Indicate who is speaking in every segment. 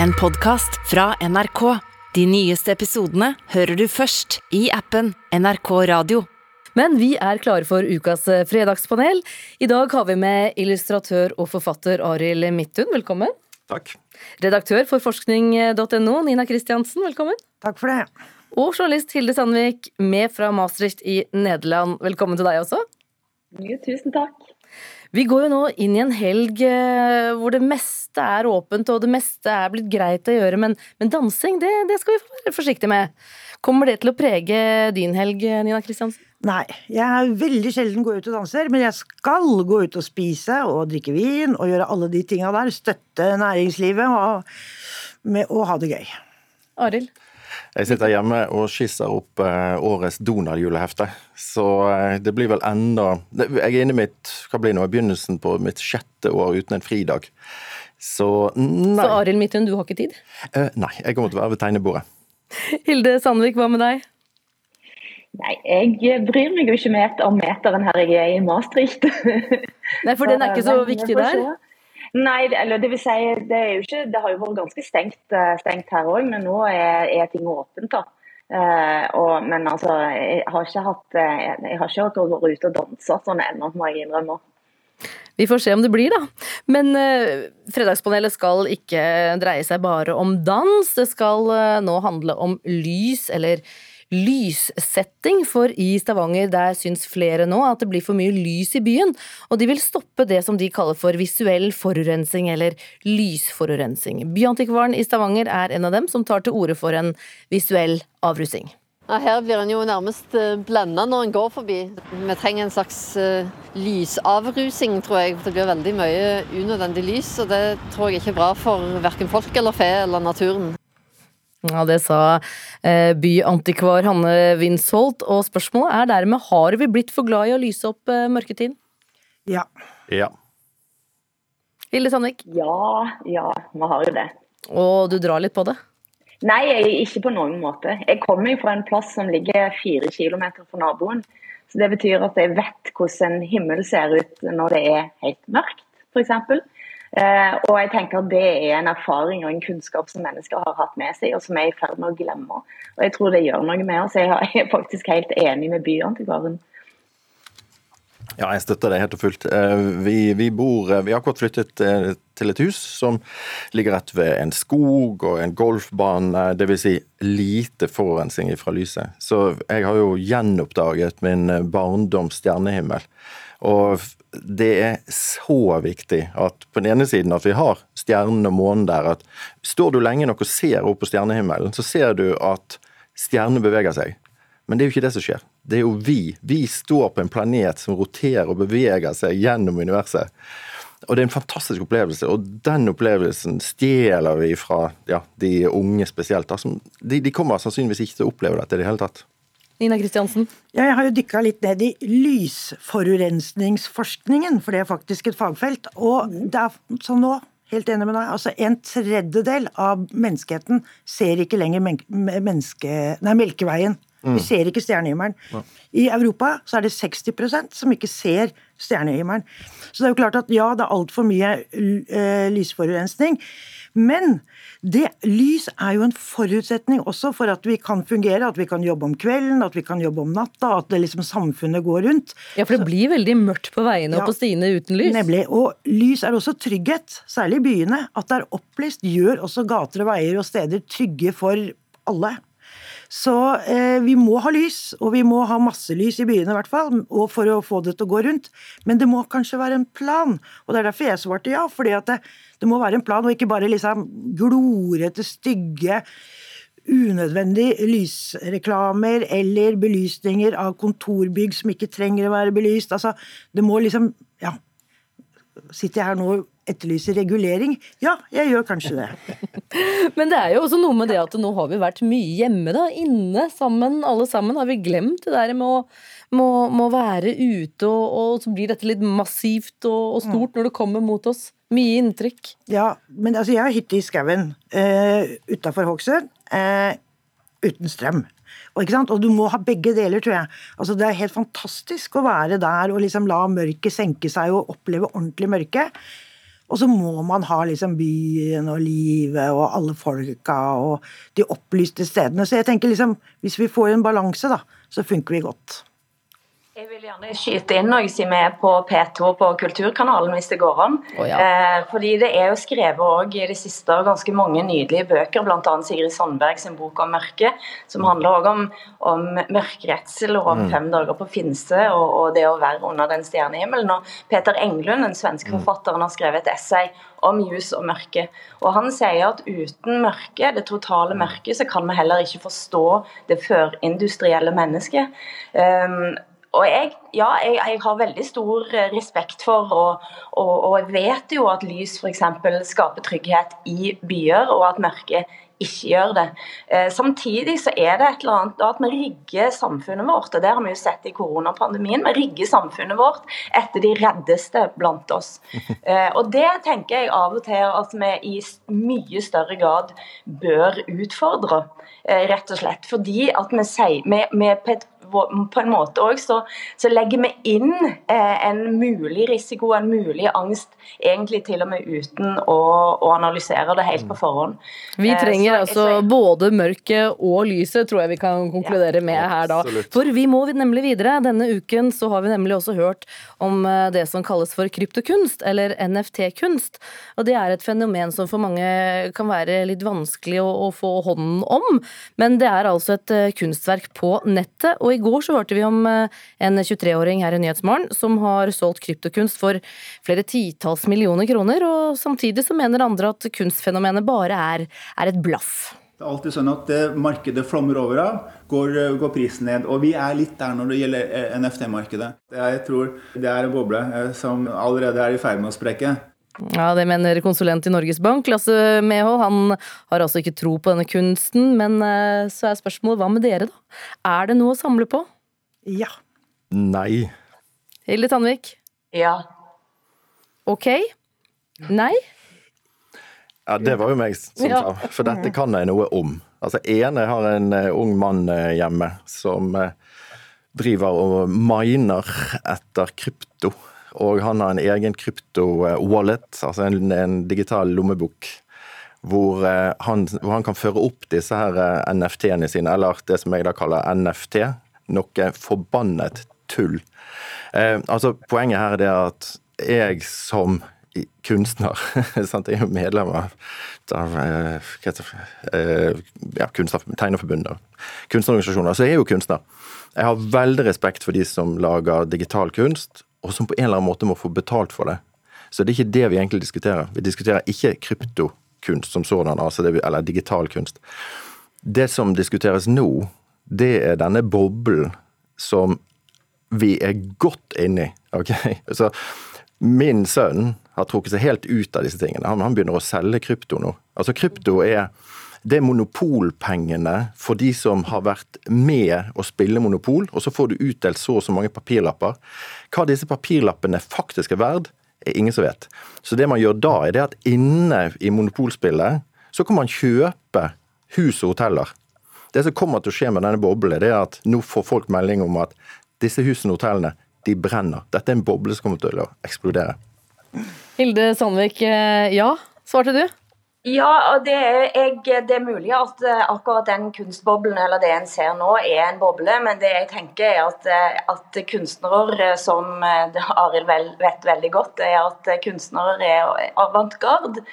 Speaker 1: En podkast fra NRK. De nyeste episodene hører du først i appen NRK Radio.
Speaker 2: Men vi er klare for ukas eh, fredagspanel. I dag har vi med illustratør og forfatter Arild Midthun, velkommen.
Speaker 3: Takk.
Speaker 2: Redaktør for forskning.no, Nina Kristiansen, velkommen.
Speaker 4: Takk for det.
Speaker 2: Og journalist Hilde Sandvik, med fra Maastricht i Nederland. Velkommen til deg også.
Speaker 5: Jo, tusen takk.
Speaker 2: Vi går jo nå inn i en helg eh, hvor det meste er åpent og det meste er blitt greit å gjøre, men, men dansing det, det, skal vi være forsiktige med. Kommer det til å prege din helg, Nina Kristiansen?
Speaker 4: Nei, jeg er veldig sjelden går ut og danser, men jeg skal gå ut og spise og drikke vin og gjøre alle de tinga der. Støtte næringslivet og, med, og ha det gøy.
Speaker 2: Arild?
Speaker 3: Jeg sitter hjemme og skisser opp eh, årets Donald-julehefte. Så eh, det blir vel enda Jeg er inne i mitt hva blir nå, begynnelsen på mitt sjette år uten en fridag. Så nei.
Speaker 2: Så Arild Midthun, du har ikke tid?
Speaker 3: Eh, nei, jeg kommer til å være ved tegnebordet.
Speaker 2: Hilde Sandvik, hva med deg?
Speaker 5: Nei, jeg bryr meg jo ikke mer om meteren her jeg er i Maastricht.
Speaker 2: Nei, for den er ikke så viktig der?
Speaker 5: Nei, eller det vil si, det, er jo ikke, det har jo vært ganske stengt, eh, stengt her òg, men nå er, er, ting åpent. da. Uh, og, men altså, jeg har ikke hatt eh, jeg har ikke vært ute og dansa sånn ennå, må jeg innrømme.
Speaker 2: Vi får se om det blir, da. Men uh, Fredagspanelet skal ikke dreie seg bare om dans. Det skal uh, nå handle om lys, eller lyssetting, for i Stavanger der syns flere nå at det blir for mye lys i byen, og de vil stoppe det som de kaller for visuell forurensning, eller lysforurensning. Byantikvaren i Stavanger er en av dem som tar til orde for en visuell avrusing.
Speaker 6: Her blir en jo nærmest eh, blenda når en går forbi. Vi trenger en slags uh, lysavrusing, tror jeg. Det blir veldig mye unødvendig lys, og det tror jeg ikke er bra for verken folk eller fe eller naturen.
Speaker 2: Ja, Det sa eh, byantikvar Hanne Winsholt, og spørsmålet er dermed har vi blitt for glad i å lyse opp eh, mørketid?
Speaker 4: Ja.
Speaker 3: Ja.
Speaker 2: Hilde Sandvik?
Speaker 5: Ja, ja, vi har jo det.
Speaker 2: Og du drar litt på det?
Speaker 5: Nei, ikke på noen måte. Jeg kommer fra en plass som ligger fire kilometer fra naboen. Så Det betyr at jeg vet hvordan en himmel ser ut når det er helt mørkt, f.eks. Eh, og jeg tenker at Det er en erfaring og en kunnskap som mennesker har hatt med seg, og som er i ferd med å glemme. Og Jeg tror det gjør noe med oss. Jeg er faktisk helt enig med byantikvaren.
Speaker 3: Ja, jeg støtter det helt og fullt. Eh, vi, vi, bor, eh, vi har akkurat flyttet til et hus som ligger rett ved en skog og en golfbane. Dvs. Si lite forurensning fra lyset. Så jeg har jo gjenoppdaget min barndoms stjernehimmel. Og det er så viktig at på den ene siden at vi har stjernen og månen der. at Står du lenge nok og ser opp på stjernehimmelen, så ser du at stjernene beveger seg. Men det er jo ikke det som skjer. Det er jo vi. Vi står på en planet som roterer og beveger seg gjennom universet. Og det er en fantastisk opplevelse, og den opplevelsen stjeler vi fra ja, de unge spesielt. Altså, de, de, kommer sannsynligvis ikke til å oppleve dette i det hele tatt.
Speaker 2: Nina Kristiansen?
Speaker 4: Jeg har jo dykka litt ned i lysforurensningsforskningen, for det er faktisk et fagfelt. Og det er sånn nå, helt enig med deg, altså en tredjedel av menneskeheten ser ikke lenger menneske, nei, Melkeveien. Vi mm. ser ikke stjernehimmelen. Ja. I Europa så er det 60% som ikke ser stjernehimmelen. Så det er jo klart at ja, det er altfor mye uh, lysforurensning. Men det, lys er jo en forutsetning også for at vi kan fungere, at vi kan jobbe om kvelden, at vi kan jobbe om natta, at det liksom samfunnet går rundt.
Speaker 2: Ja, for det blir veldig mørkt på veiene ja, og på stiene uten lys.
Speaker 4: Nemlig. Og lys er også trygghet, særlig i byene. At det er opplyst gjør også gater og veier og steder trygge for alle. Så eh, vi må ha lys, og vi må ha masse lys i byene i hvert fall, for å få det til å gå rundt. Men det må kanskje være en plan, og det er derfor jeg svarte ja. fordi at det, det må være en plan, og ikke bare liksom glorete, stygge unødvendige lysreklamer eller belysninger av kontorbygg som ikke trenger å være belyst. Altså, det må liksom Ja. Sitter jeg her nå etterlyser regulering? Ja, jeg gjør kanskje det.
Speaker 2: Men det er jo også noe med det at nå har vi vært mye hjemme, da. Inne sammen, alle sammen. Har vi glemt det der med å, med å være ute, og, og, så blir dette litt massivt og, og stort når det kommer mot oss? Mye inntrykk.
Speaker 4: Ja, men altså, jeg har hytte i skauen uh, utafor Hokksund. Uh, uten strøm. Og, og, du må ha begge deler, tror jeg. Altså, det er helt fantastisk å være der og liksom la mørket senke seg og oppleve ordentlig mørke. Og så må man ha liksom byen og livet og alle folka og de opplyste stedene. Så jeg tenker liksom, hvis vi får en balanse, da, så funker vi godt.
Speaker 5: Jeg vil gjerne skyte inn noe som er på P2 på Kulturkanalen, hvis det går an.
Speaker 2: Oh, ja.
Speaker 5: eh, fordi det er jo skrevet også i det siste ganske mange nydelige bøker, bl.a. Sigrid Sandberg sin bok om mørket, som handler også om, om mørkeredsel og om fem dager på Finse og, og, det å være under den stjernehimmelen. Og Peter Englund, den svenske forfatteren, har skrevet et essay om jus og mørke. Og Han sier at uten mørke, det totale mørket, så kan vi heller ikke forstå det førindustrielle mennesket. Um, og jeg, ja, jeg, jeg, har veldig stor eh, respekt for, og, og, og jeg vet jo at lys f.eks. skaper trygghet i byer, og at mørke ikke gjør det. Eh, samtidig så er det et eller annet at vi rigger samfunnet vårt, og det har vi jo sett i koronapandemien. Vi rigger samfunnet vårt etter de reddeste blant oss. Eh, og det tenker jeg av og til at vi i mye større grad bør utfordre, eh, rett og slett. Fordi at vi sier vi, vi på et på en måte òg så, så, legger vi inn eh, en mulig risiko, en mulig angst, egentlig til og med uten å, å analysere det helt på forhånd.
Speaker 2: Vi eh, trenger eh, så, altså både mørket og lyset, tror jeg vi kan konkludere ja, med her da. For vi må nemlig videre. Denne uken så har vi nemlig også hørt om eh, det som kalles for kryptokunst, eller NFT-kunst. Og det er et fenomen som for mange kan være litt vanskelig å, å få hånden om. Men det er altså et uh, kunstverk på nettet. og i går så hørte vi om eh, en 23-åring her i Nyhetsmorgen som har solgt kryptokunst for flere titalls millioner kroner, og samtidig så mener andre at kunstfenomenet bare er, er et blaff.
Speaker 7: Det er alltid sånn at eh, markedet flommer over av, går, eh, går, prisen ned. Og vi er litt der når det gjelder NFT-markedet. Jeg tror det er en boble som allerede er i ferd med å sprekke.
Speaker 2: Ja, Det mener konsulent i Norges Bank, Lasse Mehold. Han har altså ikke tro på denne kunsten. Men eh, så er spørsmålet hva med dere, da? Er det noe å samle på?
Speaker 4: Ja.
Speaker 3: Nei.
Speaker 2: Hilde Tandvik?
Speaker 5: Ja.
Speaker 2: Ok. Nei?
Speaker 3: Ja, det var jo meg som sa, for dette kan jeg noe om. Altså, ene har en uh, ung mann uh, hjemme som driver og miner etter krypto og han har en egen krypto-wallet, altså en, en, digital lommebok, hvor, eh, han, hvor, han, kan føre opp disse her eh, NFT-ene sine, eller det som jeg da kaller NFT. Noe forbannet tull. Eh, altså, Poenget her er det at jeg som kunstner sant? Jeg er jo medlem av, av eh, ja, Tegnerforbundet, kunstnerorganisasjoner, så jeg er jo kunstner. Jeg har veldig respekt for de som lager digital kunst, og som på en eller annen måte må få betalt for det. Så det er ikke det vi egentlig diskuterer. Vi diskuterer ikke kryptokunst som sådan, altså det, eller digital kunst. Det som diskuteres nå, det er denne boblen som vi er godt inni. Okay? Så min sønn har trukket seg helt ut av disse tingene. Han, han begynner å selge krypto nå. Altså Krypto er det er monopolpengene for de som har vært med å spille monopol, og så får du utdelt så og så mange papirlapper. Hva disse papirlappene faktisk er verd, er ingen som vet. Så det man gjør da, er det at inne i monopolspillet så kan man kjøpe hus og hoteller. Det som kommer til å skje med denne boblen, det er at nå får folk melding om at disse husene og hotellene, de brenner. Dette er en boble som kommer til å eksplodere.
Speaker 2: Hilde Sandvik, eh, ja, svarte du?
Speaker 5: Ja, det er, det er, mulig at eh, akkurat den kunstboblen eller det en ser nå, er en boble. Men det jeg tenker er at, eh, at kunstnere, eh, som Arild vet veldig godt, er at kunstnere er avantgarde.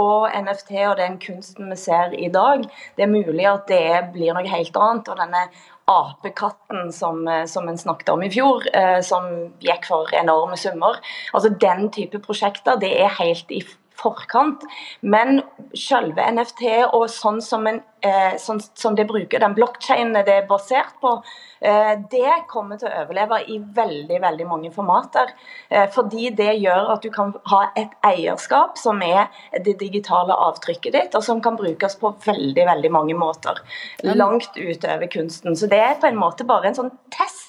Speaker 5: Og NFT og den kunsten vi ser i dag, det er mulig at det blir noe helt annet. og denne apekatten som, som en snakket om i fjor, som gikk for enorme summer. Altså Den type prosjekter det er helt i forkant. Men selve NFT og sånn som, en, eh, sånn som det bruker, den blokkjeden det er basert på, eh, det kommer til å overleve i veldig veldig mange formater. Eh, fordi det gjør at du kan ha et eierskap som er det digitale avtrykket ditt, og som kan brukes på veldig veldig mange måter. Langt utover kunsten. Så det er på en måte bare en sånn test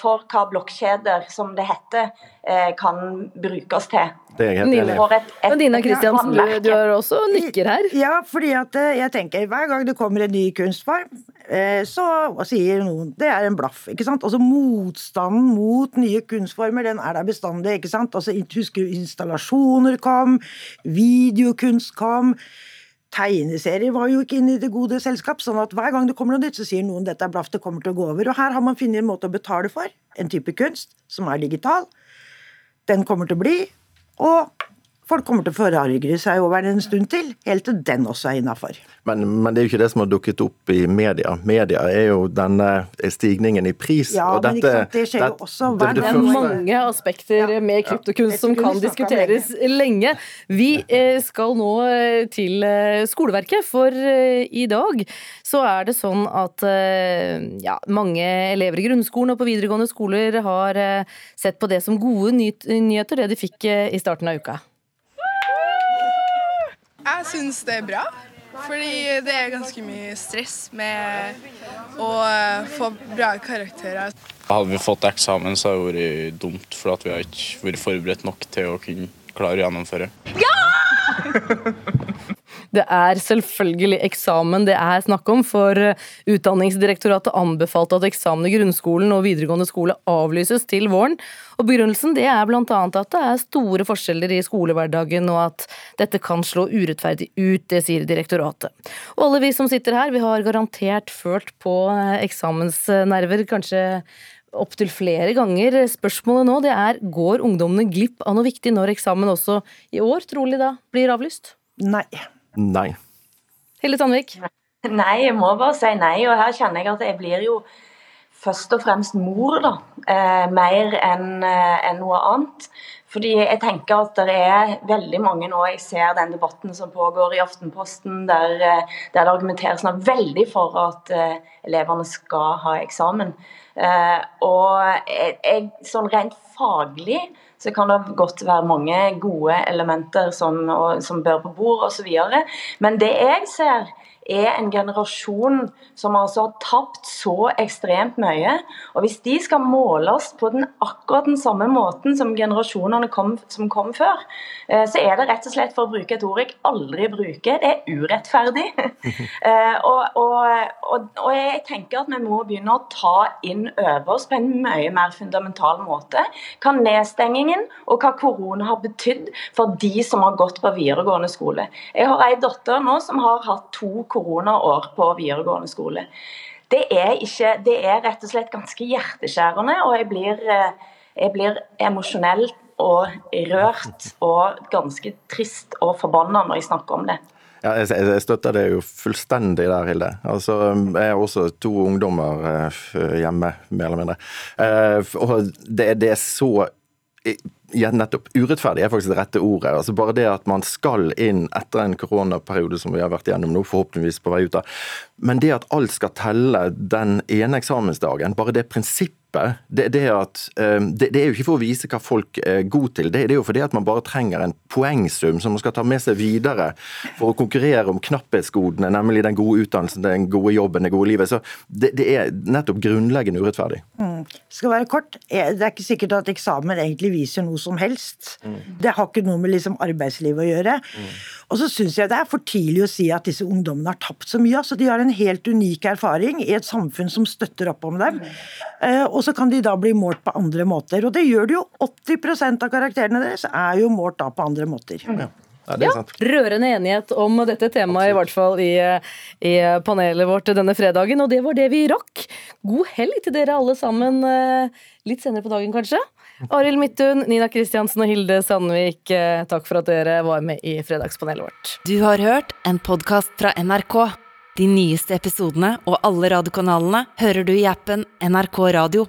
Speaker 5: for hva blokkjeder, som det heter, eh, kan brukes til.
Speaker 3: Det er
Speaker 2: Nina.
Speaker 5: et, et,
Speaker 2: Men Dina Kristiansen, du, du har også nikker her.
Speaker 4: Ja, fordi at eh, jeg tenker hver gang det kommer en ny kunstform, eh, så sier noen det er en blaff. ikke sant? Altså Motstanden mot nye kunstformer den er der bestandig. ikke sant? Altså Husker du installasjoner kom, videokunst kom. Tegneserier var jo ikke inne i det gode selskap, sånn at hver gang det kommer noe nytt, så sier noen dette er blaff, det kommer til å gå over. Og her har man funnet en måte å betale for, en type kunst som er digital. Den kommer til å bli, og folk kommer til å forarge seg over den en stund til, helt til den også er innafor.
Speaker 3: Men, men det er jo ikke det som har dukket opp i media. Media er jo denne stigningen i pris.
Speaker 4: Ja,
Speaker 3: og
Speaker 4: men ikke sant, det skjer jo også
Speaker 3: det-
Speaker 4: hver
Speaker 3: det
Speaker 2: Det er mange aspekter
Speaker 4: Ja.
Speaker 2: med kryptokunst
Speaker 4: ja,
Speaker 2: som kan diskuteres lenge. Vi eh, skal nå eh, til eh, skoleverket, for i dag så er det sånn at ja, mange elever i grunnskolen og på videregående skoler har sett på det som gode nyheter, det de fikk i starten av uka.
Speaker 8: Jeg syns det er bra, fordi det er ganske mye stress med å eh, få bra karakterer.
Speaker 9: Hadde vi fått eksamen, så hadde det vært dumt, for at vi har ikke vært forberedt nok til å kunne klare å gjennomføre.
Speaker 2: Det er selvfølgelig eksamen det er snakk om, for eh, Utdanningsdirektoratet anbefalte at eksamen i grunnskolen og videregående skole avlyses til våren. Og Begrunnelsen det er bl.a. at det er store forskjeller i skolehverdagen, og at dette kan slå urettferdig ut, det sier direktoratet. Og alle vi som sitter her, vi har garantert følt på eh, eksamensnerver, kanskje opptil flere ganger. Spørsmålet nå det er går ungdommene glipp av noe viktig når eksamen også i år trolig da blir avlyst?
Speaker 4: Nei.
Speaker 3: Nei.
Speaker 2: Hilde Sandvik?
Speaker 5: Nei, jeg må bare si nei. Og her kjenner jeg at jeg blir jo først og fremst mor, da. Eh, mer enn en noe annet. Fordi jeg tenker at det er veldig mange nå Jeg ser den debatten som pågår i Aftenposten, der, eh, der det argumenteres nå veldig for at eh, elevene skal ha eksamen. Eh, og jeg, jeg, sånn rent faglig så kan det godt være mange gode elementer som, og, som bør på bord osv. Men det jeg ser, er en generasjon som altså har tapt så ekstremt mye. Og hvis de skal måles på den, akkurat den samme måten som generasjonene kom, som kom før, eh, så er det rett og slett, for å bruke et ord jeg aldri bruker, det er urettferdig. Eh, og, og, og, og jeg tenker at vi må begynne å ta inn over oss på en mye mer fundamental måte hva nedstengingen og hva korona har betydd for de som har gått på videregående skole. Jeg har ei datter nå som har hatt to koronaår på videregående skole. Det er, ikke, det er rett og slett ganske hjerteskjærende, og jeg blir, eh, jeg blir emosjonell og rørt og ganske trist og forbanna når jeg snakker om det.
Speaker 3: Ja, jeg, støtter det jo fullstendig der, Hilde. Altså, jeg har også to ungdommer eh, hjemme, mer eller mindre. Eh, og det, det er så ja, nettopp. Urettferdig er faktisk det rette ordet. Altså Bare det at man skal inn etter en koronaperiode som vi har vært gjennom nå, forhåpentligvis på vei ut av. Men det at alt skal telle den ene eksamensdagen, bare det prinsippet det, det, at, eh, det, det er jo ikke for å vise hva folk er gode til, det, er jo fordi at man bare trenger en poengsum som man skal ta med seg videre for å konkurrere om knapphetsgodene, nemlig den gode utdannelsen, den gode jobben, det gode livet. Så det, det er nettopp grunnleggende urettferdig.
Speaker 4: Mm. Skal være kort. Eh, Det er ikke sikkert at eksamen egentlig viser noe som helst. Det har ikke noe med liksom arbeidslivet å gjøre. Og så syns jeg det er for tidlig å si at disse ungdommene har tapt så mye. altså De har en helt unik erfaring i et samfunn som støtter opp om dem. Eh, Og så kan de da bli målt på andre måter. Og det gjør det jo. 80% av karakterene deres er jo målt da på andre måter.
Speaker 3: Ja, det er.
Speaker 2: Rørende enighet om dette temaet, i hvert fall i, i panelet vårt denne fredagen. Og det var det vi rakk. God helg til dere alle sammen eh, litt senere på dagen, kanskje. Arild Midthun, Nina Kristiansen og Hilde Sandvik, eh, takk for at dere var med i fredagspanelet vårt.
Speaker 1: Du har hørt en podkast fra NRK. De nyeste episodene og alle radiokanalene hører du i appen NRK Radio.